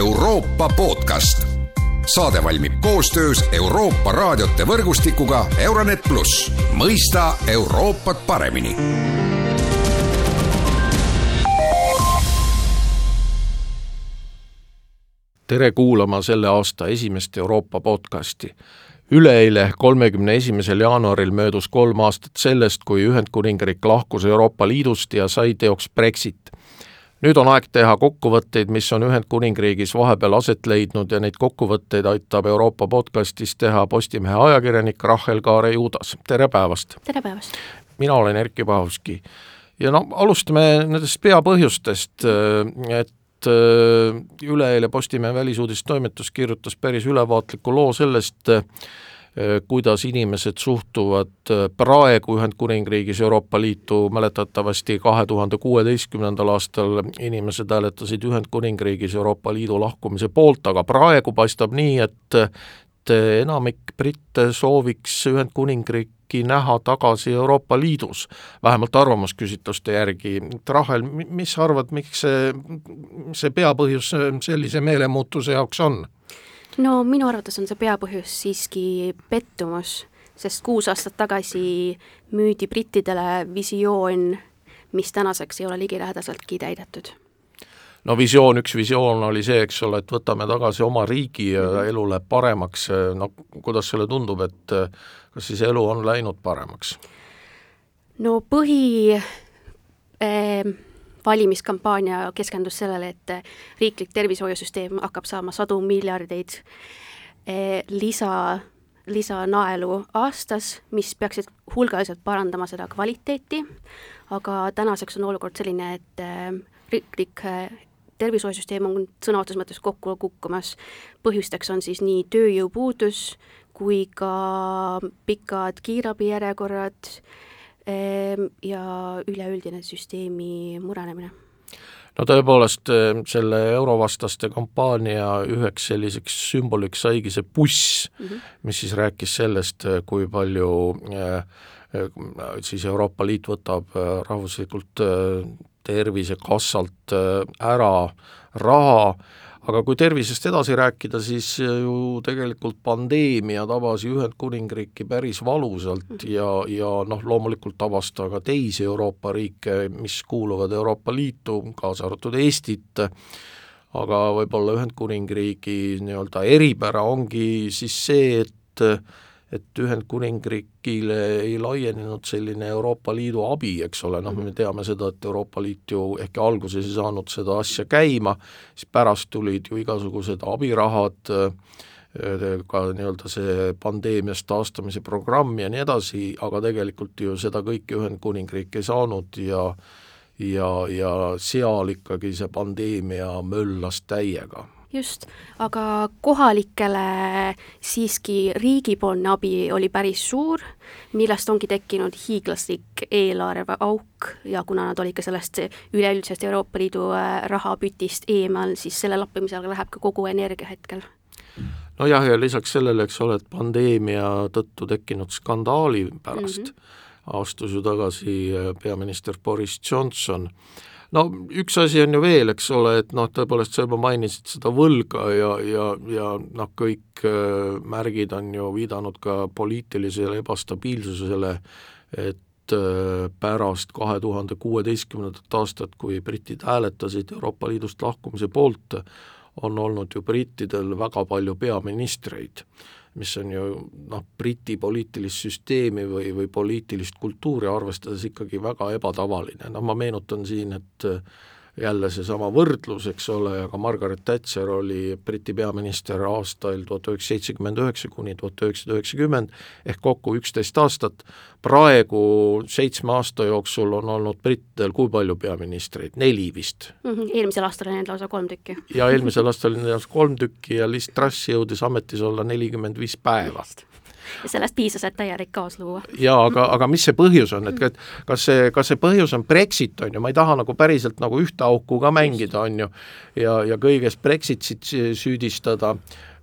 Euroopa podcast. saade valmib koostöös Euroopa raadiote võrgustikuga Euronet pluss, mõista Euroopat paremini tere kuulama selle aasta esimest Euroopa podcasti. üleeile, kolmekümne esimesel jaanuaril möödus kolm aastat sellest, kui Ühendkuningriik lahkus Euroopa Liidust ja sai teoks Brexit. Nüüd on aeg teha kokkuvõtteid, mis on Ühendkuningriigis vahepeal aset leidnud ja neid kokkuvõtteid aitab Euroopa podcastis teha Postimehe ajakirjanik Rahel Kaare-Juudas, tere päevast! tere päevast! mina olen Erkki Pahovski ja no alustame nendest peapõhjustest, et üleeile Postimehe välisuudistoimetus kirjutas päris ülevaatliku loo sellest, kuidas inimesed suhtuvad praegu Ühendkuningriigis Euroopa Liitu, mäletatavasti kahe tuhande kuueteistkümnendal aastal inimesed hääletasid Ühendkuningriigis Euroopa Liidu lahkumise poolt, aga praegu paistab nii, et et enamik britte sooviks Ühendkuningriiki näha tagasi Euroopa Liidus, vähemalt arvamusküsitluste järgi. Rahel, mis sa arvad, miks see, see peapõhjus sellise meelemuutuse jaoks on? No minu arvates on see peapõhjus siiski pettumus, sest kuus aastat tagasi müüdi brittidele visioon, mis tänaseks ei ole ligilähedaseltki täidetud no visioon, üks visioon oli see, eks ole, et võtame tagasi oma riigi ja mhm. elu läheb paremaks, no kuidas sulle tundub, et kas siis elu on läinud paremaks? no põhi eh, valimiskampaania keskendus sellele, et riiklik tervishoiusüsteem hakkab saama sadu miljardeid eh, lisa, lisanaelu aastas, mis peaksid hulgaliselt parandama seda kvaliteeti, aga tänaseks on olukord selline, et eh, riiklik tervishoiusüsteem on sõna otseses mõttes kokku kukkumas. põhjusteks on siis nii tööjõupuudus kui ka pikad kiirabijärjekorrad ja üleüldine süsteemi murenemine no tõepoolest, ehm, selle eurovastaste kampaania üheks selliseks sümboliks saigi see buss mm, -hmm. mis siis rääkis sellest, kui palju äh, siis Euroopa Liit võtab rahvuslikult Tervisekassalt ära raha, aga kui tervisest edasi rääkida, siis ju tegelikult pandeemia tabas Ühendkuningriiki päris valusalt ja, ja noh, loomulikult tabas ta ka teisi Euroopa riike, mis kuuluvad Euroopa Liitu, kaasa arvatud Eestit, aga võib-olla Ühendkuningriigi nii-öelda eripära ongi siis see, et et Ühendkuningriigile ei laienenud selline Euroopa Liidu abi, eks ole, noh, me teame seda, et Euroopa Liit ju ehkki alguses ei saanud seda asja käima, siis pärast tulid ju igasugused abirahad, ka nii-öelda see pandeemiast taastamise programm ja nii edasi, aga tegelikult ju seda kõike Ühendkuningriik ei saanud ja ja, ja seal ikkagi see pandeemia möllas täiega just, aga kohalikele siiski riigipoolne abi oli päris suur, millest ongi tekkinud hiiglaslik eelarveauk ja kuna nad olid ka sellest üleüldisest Euroopa Liidu äh, rahapütist eemal, siis selle lappimisega läheb ka kogu energia hetkel. Nojah, ja lisaks sellele, eks ole, et pandeemia tõttu tekkinud skandaali pärast mm -hmm. astus ju tagasi äh, peaminister Boris Johnson no üks asi on ju veel, eks ole, et noh, tõepoolest sa juba mainisid seda võlga ja, ja, ja noh, kõik äh, märgid on ju viidanud ka poliitilisele ebastabiilsusele, et äh, pärast kahe tuhande kuueteistkümnendat aastat, kui britid hääletasid Euroopa Liidust lahkumise poolt, on olnud ju brittidel väga palju peaministreid mis on ju noh, Briti poliitilist süsteemi või, või poliitilist kultuuri arvestades ikkagi väga ebatavaline, noh ma meenutan siin, et jälle seesama võrdlus, eks ole, aga Margaret Thatcher oli Briti peaminister aastail tuhat üheksasada seitsekümmend üheksa kuni tuhat üheksasada üheksakümmend ehk kokku üksteist aastat. praegu seitsme aasta jooksul on olnud brittidel kui palju peaministreid, neli vist mm? -hmm. eelmisel aastal oli neid lausa kolm tükki. ja eelmisel aastal oli neid lausa kolm tükki ja Liz Truss jõudis ametis olla nelikümmend viis päeva ja sellest piisas, et täielik kaos luua. jaa, aga, aga mis see põhjus on, et kas see, kas see põhjus on Brexit, on ju, ma ei taha nagu päriselt nagu ühte auku ka mängida, on ju, ja, ja kõiges Brexitit süüdistada,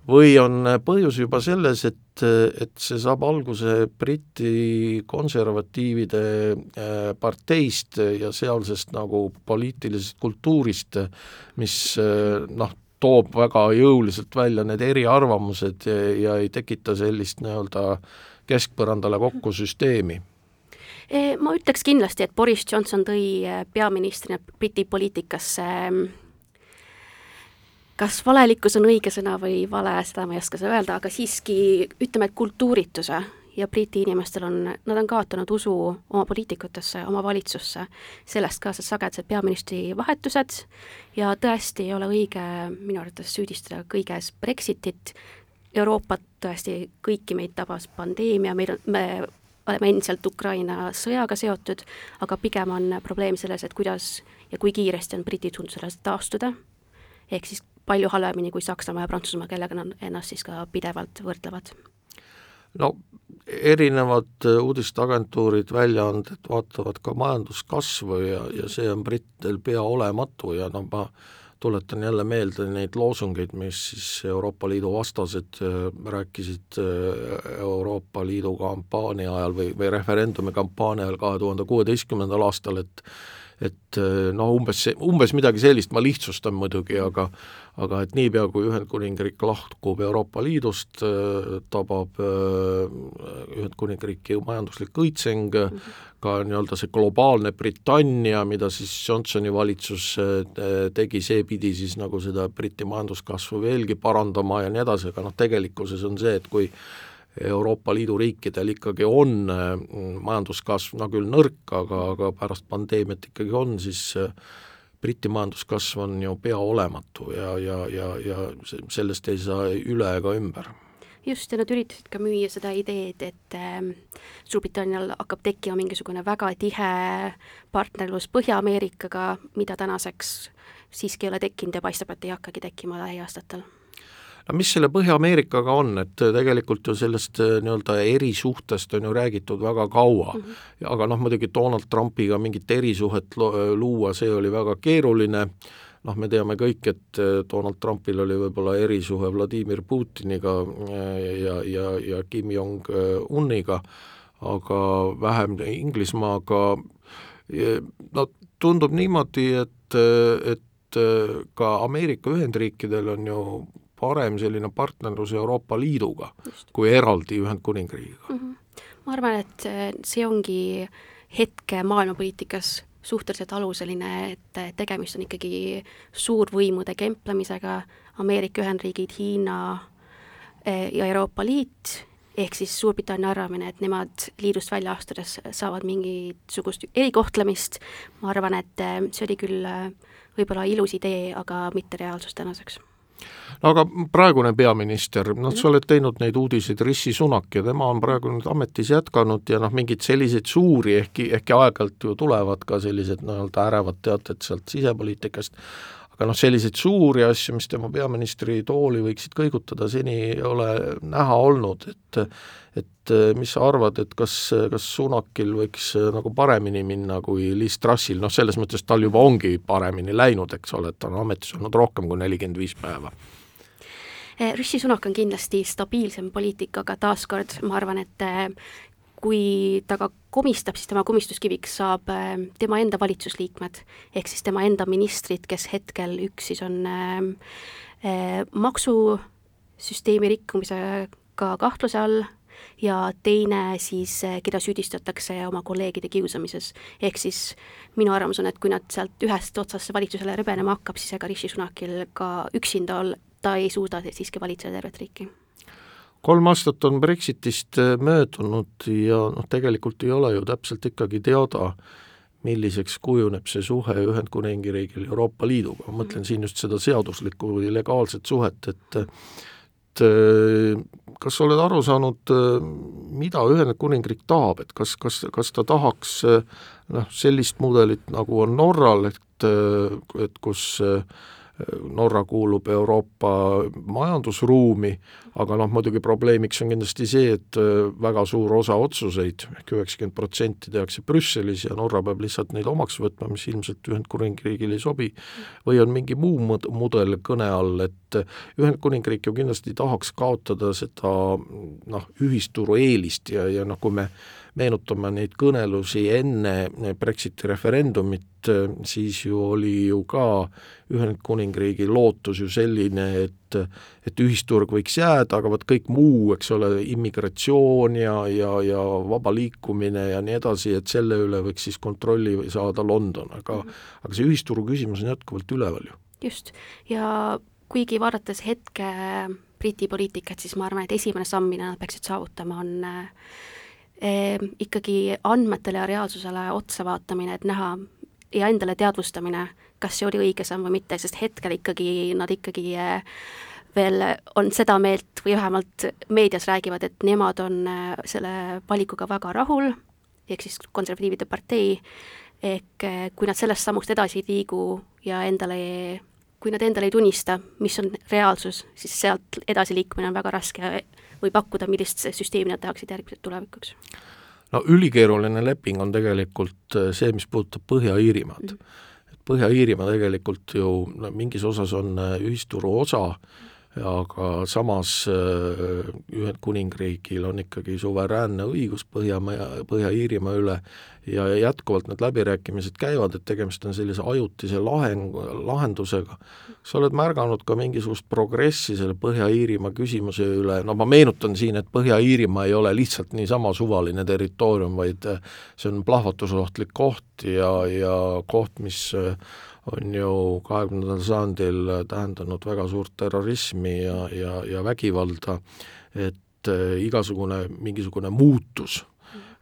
või on põhjus juba selles, et, et see saab alguse Briti konservatiivide äh, parteist ja sealsest nagu poliitilisest kultuurist, mis äh, noh, toob väga jõuliselt välja need eriarvamused ja, ja ei tekita sellist nii-öelda keskpõrandale kokku süsteemi. Ma ütleks kindlasti, et Boris Johnson tõi peaministrina Briti poliitikasse kas valelikkus on õige sõna või vale, seda ma ei oska öelda, aga siiski ütleme, et kultuurituse ja Briti inimestel on, nad on kaotanud usu oma poliitikutesse, oma valitsusse, sellest kaasas sagedased peaministri vahetused ja tõesti ei ole õige minu arvates süüdistada kõiges Brexitit, Euroopat tõesti, kõiki meid tabas pandeemia, meil on, me oleme endiselt Ukraina sõjaga seotud, aga pigem on probleem selles, et kuidas ja kui kiiresti on britid suutnud sellest taastuda, ehk siis palju halvemini kui Saksamaa ja Prantsusmaa, kellega nad ennast siis ka pidevalt võrdlevad. No erinevad äh, uudisteagentuurid, väljaanded vaatavad ka majanduskasvu ja, ja see on brittidel pea olematu ja noh, ma tuletan jälle meelde neid loosungeid, mis siis Euroopa Liidu vastased äh, rääkisid äh, Euroopa Liidu kampaania ajal või, või referendumi kampaania ajal kahe tuhande kuueteistkümnendal aastal, et et noh, umbes, umbes midagi sellist, ma lihtsustan muidugi, aga aga et niipea, kui Ühendkuningriik lahkub Euroopa Liidust, tabab Ühendkuningriiki majanduslik õitseng ka nii-öelda see globaalne Britannia, mida siis Johnsoni valitsus tegi, see pidi siis nagu seda Briti majanduskasvu veelgi parandama ja nii edasi, aga noh, tegelikkuses on see, et kui Euroopa Liidu riikidel ikkagi on majanduskasv, no küll nõrk, aga, aga pärast pandeemiat ikkagi on, siis Briti majanduskasv on ju pea olematu ja, ja, ja, ja sellest ei saa üle ega ümber. Just, ja nad üritasid ka müüa seda ideed, et äh, Suurbritannial hakkab tekkima mingisugune väga tihe partnerlus Põhja-Ameerikaga, mida tänaseks siiski ei ole tekkinud ja paistab, et ei hakkagi tekkima lähiaastatel no mis selle Põhja-Ameerikaga on, et tegelikult ju sellest äh, nii-öelda erisuhtest on ju räägitud väga kaua. Mm, -hmm. aga noh, muidugi Donald Trumpiga mingit erisuhet luua, see oli väga keeruline, noh, me teame kõik, et äh, Donald Trumpil oli võib-olla erisuhe Vladimir Putiniga äh, ja, ja, ja Kim Jong-uniga, aga vähem Inglismaaga, no tundub niimoodi, et, et ka Ameerika Ühendriikidel on ju parem selline partnerlus Euroopa Liiduga Just. kui eraldi Ühendkuningriigiga mm. -hmm. ma arvan, et see ongi hetke maailmapoliitikas suhteliselt aluseline, et tegemist on ikkagi suurvõimude kemplemisega, Ameerika Ühendriigid, Hiina e, ja Euroopa Liit, ehk siis Suurbritannia arvamine, et nemad liidust välja astudes saavad mingisugust erikohtlemist, ma arvan, et see oli küll võib-olla ilus idee, aga mitte reaalsus tänaseks no aga praegune peaminister, noh, sa oled teinud neid uudiseid, Rishi Sunak ja tema on praegu nüüd ametis jätkanud ja noh, mingeid selliseid suuri, ehkki, ehkki aeg-ajalt ju tulevad ka sellised nii-öelda ärevad teated sealt sisepoliitikast, aga noh, selliseid suuri asju, mis tema peaministri tooli võiksid kõigutada, seni ei ole näha olnud, et et mis sa arvad, et kas, kas Sunakil võiks nagu paremini minna kui Liis Trussil, noh selles mõttes tal juba ongi paremini läinud, eks ole, et ta on ametis olnud rohkem kui nelikümmend viis päeva. Eh, Rishi Sunak on kindlasti stabiilsem poliitik, aga taaskord ma arvan, et eh, kui ta ka komistab, siis tema komistuskiviks saab eh, tema enda valitsusliikmed, ehk siis tema enda ministrid, kes hetkel üks siis on maksusüsteemi rikkumisega kahtluse all ja teine siis, keda süüdistatakse oma kolleegide kiusamises. ehk siis minu arvamus on, et kui nad sealt ühest otsast valitsusele rebenema hakkab, siis ega Rishi Sunakil ka üksinda ol-, ta ei suuda siiski valitseda tervet riiki kolm aastat on Brexitist äh, möödunud ja noh, tegelikult ei ole ju täpselt ikkagi teada, milliseks kujuneb see suhe Ühendkuningriigil Euroopa Liiduga, ma mõtlen siin just seda seaduslikku või legaalset suhet, et et äh, kas sa oled aru saanud, äh, mida Ühendkuningriik tahab, et kas, kas, kas ta tahaks noh, sellist mudelit, nagu on Norral, et, et kus äh, Norra kuulub Euroopa majandusruumi, aga noh, muidugi probleemiks on kindlasti see, et äh, väga suur osa otsuseid ehk, ehk üheksakümmend protsenti tehakse Brüsselis ja Norra peab lihtsalt neid omaks võtma, mis ilmselt Ühendkuningriigil ei sobi, või on mingi muu mud-, mudel kõne all, et Ühendkuningriik ju kindlasti tahaks kaotada seda noh, ühisturu eelist ja, ja noh, kui me meenutame neid kõnelusi enne Brexiti referendumit, siis ju oli ju ka Ühendkuningriigi lootus ju selline, et et ühisturg võiks jääda, aga vot kõik muu, eks ole, immigratsioon ja, ja, ja vaba liikumine ja nii edasi, et selle üle võiks siis kontrolli saada London, aga aga see ühisturu küsimus on jätkuvalt üleval ju. just, ja kuigi vaadates hetke Briti poliitikat, siis ma arvan, et esimene samm, mida nad peaksid saavutama, on eh, ikkagi andmetele ja reaalsusele otsa vaatamine, et näha ja endale teadvustamine, kas see oli õige samm või mitte, sest hetkel ikkagi nad ikkagi eh, veel on seda meelt või vähemalt meedias räägivad, et nemad on eh, selle valikuga väga rahul, ehk siis konservatiivide partei, ehk eh, kui nad sellest sammust edasi ei liigu ja endale kui nad endale ei tunnista, mis on reaalsus, siis sealt edasiliikumine on väga raske või pakkuda, millist süsteemi nad tahaksid järgmiseks tulevikuks. no ülikeeruline leping on tegelikult äh, see, mis puudutab Põhja-Iirimaad mm. -hmm. Põhja-Iirimaa tegelikult ju no mingis osas on äh, ühisturu osa, aga samas äh, Ühendkuningriigil on ikkagi suveräänne õigus Põhjamaa, Põhja-Iirimaa üle ja jätkuvalt need läbirääkimised käivad, et tegemist on sellise ajutise laheng, lahendusega. sa oled märganud ka mingisugust progressi selle Põhja-Iirimaa küsimuse üle, no ma meenutan siin, et Põhja-Iirimaa ei ole lihtsalt niisama suvaline territoorium, vaid äh, see on plahvatusohtlik koht ja, ja koht, mis äh, on ju kahekümnendal sajandil tähendanud väga suurt terrorismi ja, ja, ja vägivalda, et äh, igasugune mingisugune muutus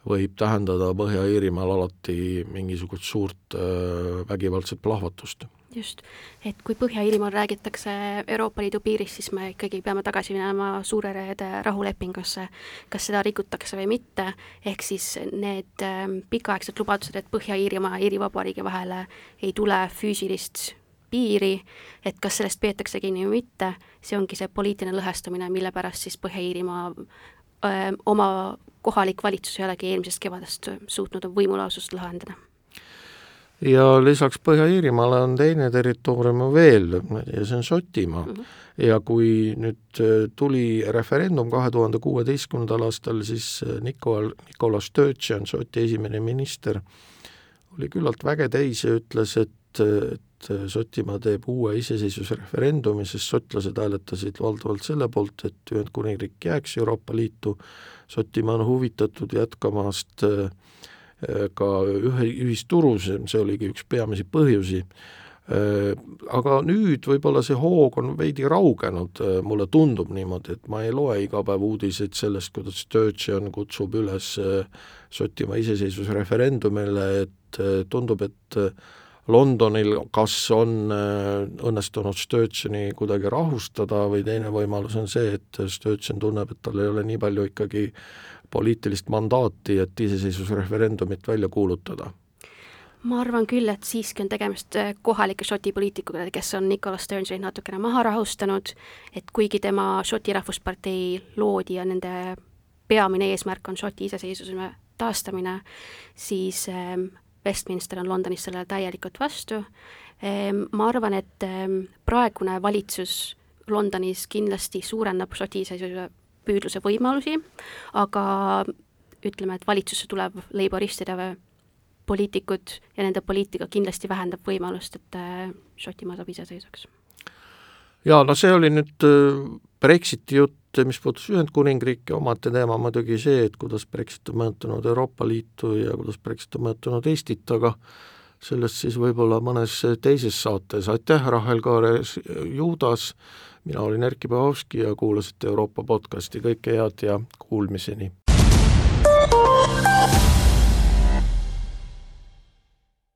võib tähendada Põhja-Iirimaal alati mingisugust suurt äh, vägivaldset plahvatust. Just, et kui Põhja-Iirimaal räägitakse Euroopa Liidu piirist, siis me ikkagi peame tagasi minema Suure Reede rahulepingusse, kas seda rikutakse või mitte, ehk siis need äh, pikaaegsed lubadused, et Põhja-Iirimaa ja Iiri Vabariigi vahele ei tule füüsilist piiri, et kas sellest peetakse kinni või mitte, see ongi see poliitiline lõhestumine, mille pärast siis Põhja-Iirimaa oma kohalik valitsus ei olegi eelmisest kevadest suutnud võimulausust lahendada. Ja lisaks Põhja-Iirimaale on teine territoorium veel ja see on Šotimaa. -hmm. ja kui nüüd tuli referendum kahe tuhande kuueteistkümnendal aastal, siis Nikol, Nicolas Sturgeon, Šoti esimene minister, oli küllalt väge täis ja ütles, et, et Šotimaa teeb uue iseseisvusreferendumi, sest šotlased hääletasid valdavalt selle poolt, et Ühendkuningriik jääks Euroopa Liitu, Šotimaa on huvitatud jätkamast äh, ka ühe, ühisturus, see oligi üks peamisi põhjusi, äh, aga nüüd võib-olla see hoog on veidi raugenud, äh, mulle tundub niimoodi, et ma ei loe iga päev uudiseid sellest, kuidas Sturgeon kutsub üles Šotimaa iseseisvusreferendumile, et tundub, et Londonil kas on äh, õnnestunud Sturgeoni kuidagi rahustada või teine võimalus on see, et Sturgeon tunneb, et tal ei ole nii palju ikkagi poliitilist mandaati, et iseseisvusreferendumit välja kuulutada? Ma arvan küll, et siiski on tegemist äh, kohalike Šoti poliitikuga, kes on Nicolas Sturgeonit natukene maha rahustanud, et kuigi tema Šoti rahvuspartei loodi ja nende peamine eesmärk on Šoti iseseisvuse taastamine, siis ähm, Westminster on Londonis sellele täielikult vastu, ehm, ma arvan, et ehm, praegune valitsus Londonis kindlasti suurendab Šoti iseseisvuse püüdluse võimalusi, aga ütleme, et valitsusse tuleb leiboristide poliitikud ja nende poliitika kindlasti vähendab võimalust, et ehm, Šotimaa saab iseseisvaks. jaa, no see oli nüüd Brexiti jutt, mis puudutas Ühendkuningriiki, omaette teema muidugi see, et kuidas Brexit on mõjutanud Euroopa Liitu ja kuidas Brexit on mõjutanud Eestit, aga sellest siis võib-olla mõnes teises saates, aitäh, Rahel Kaare-Juudas, mina olin Erkki Pahovski ja kuulasite Euroopa podcasti, kõike head ja kuulmiseni!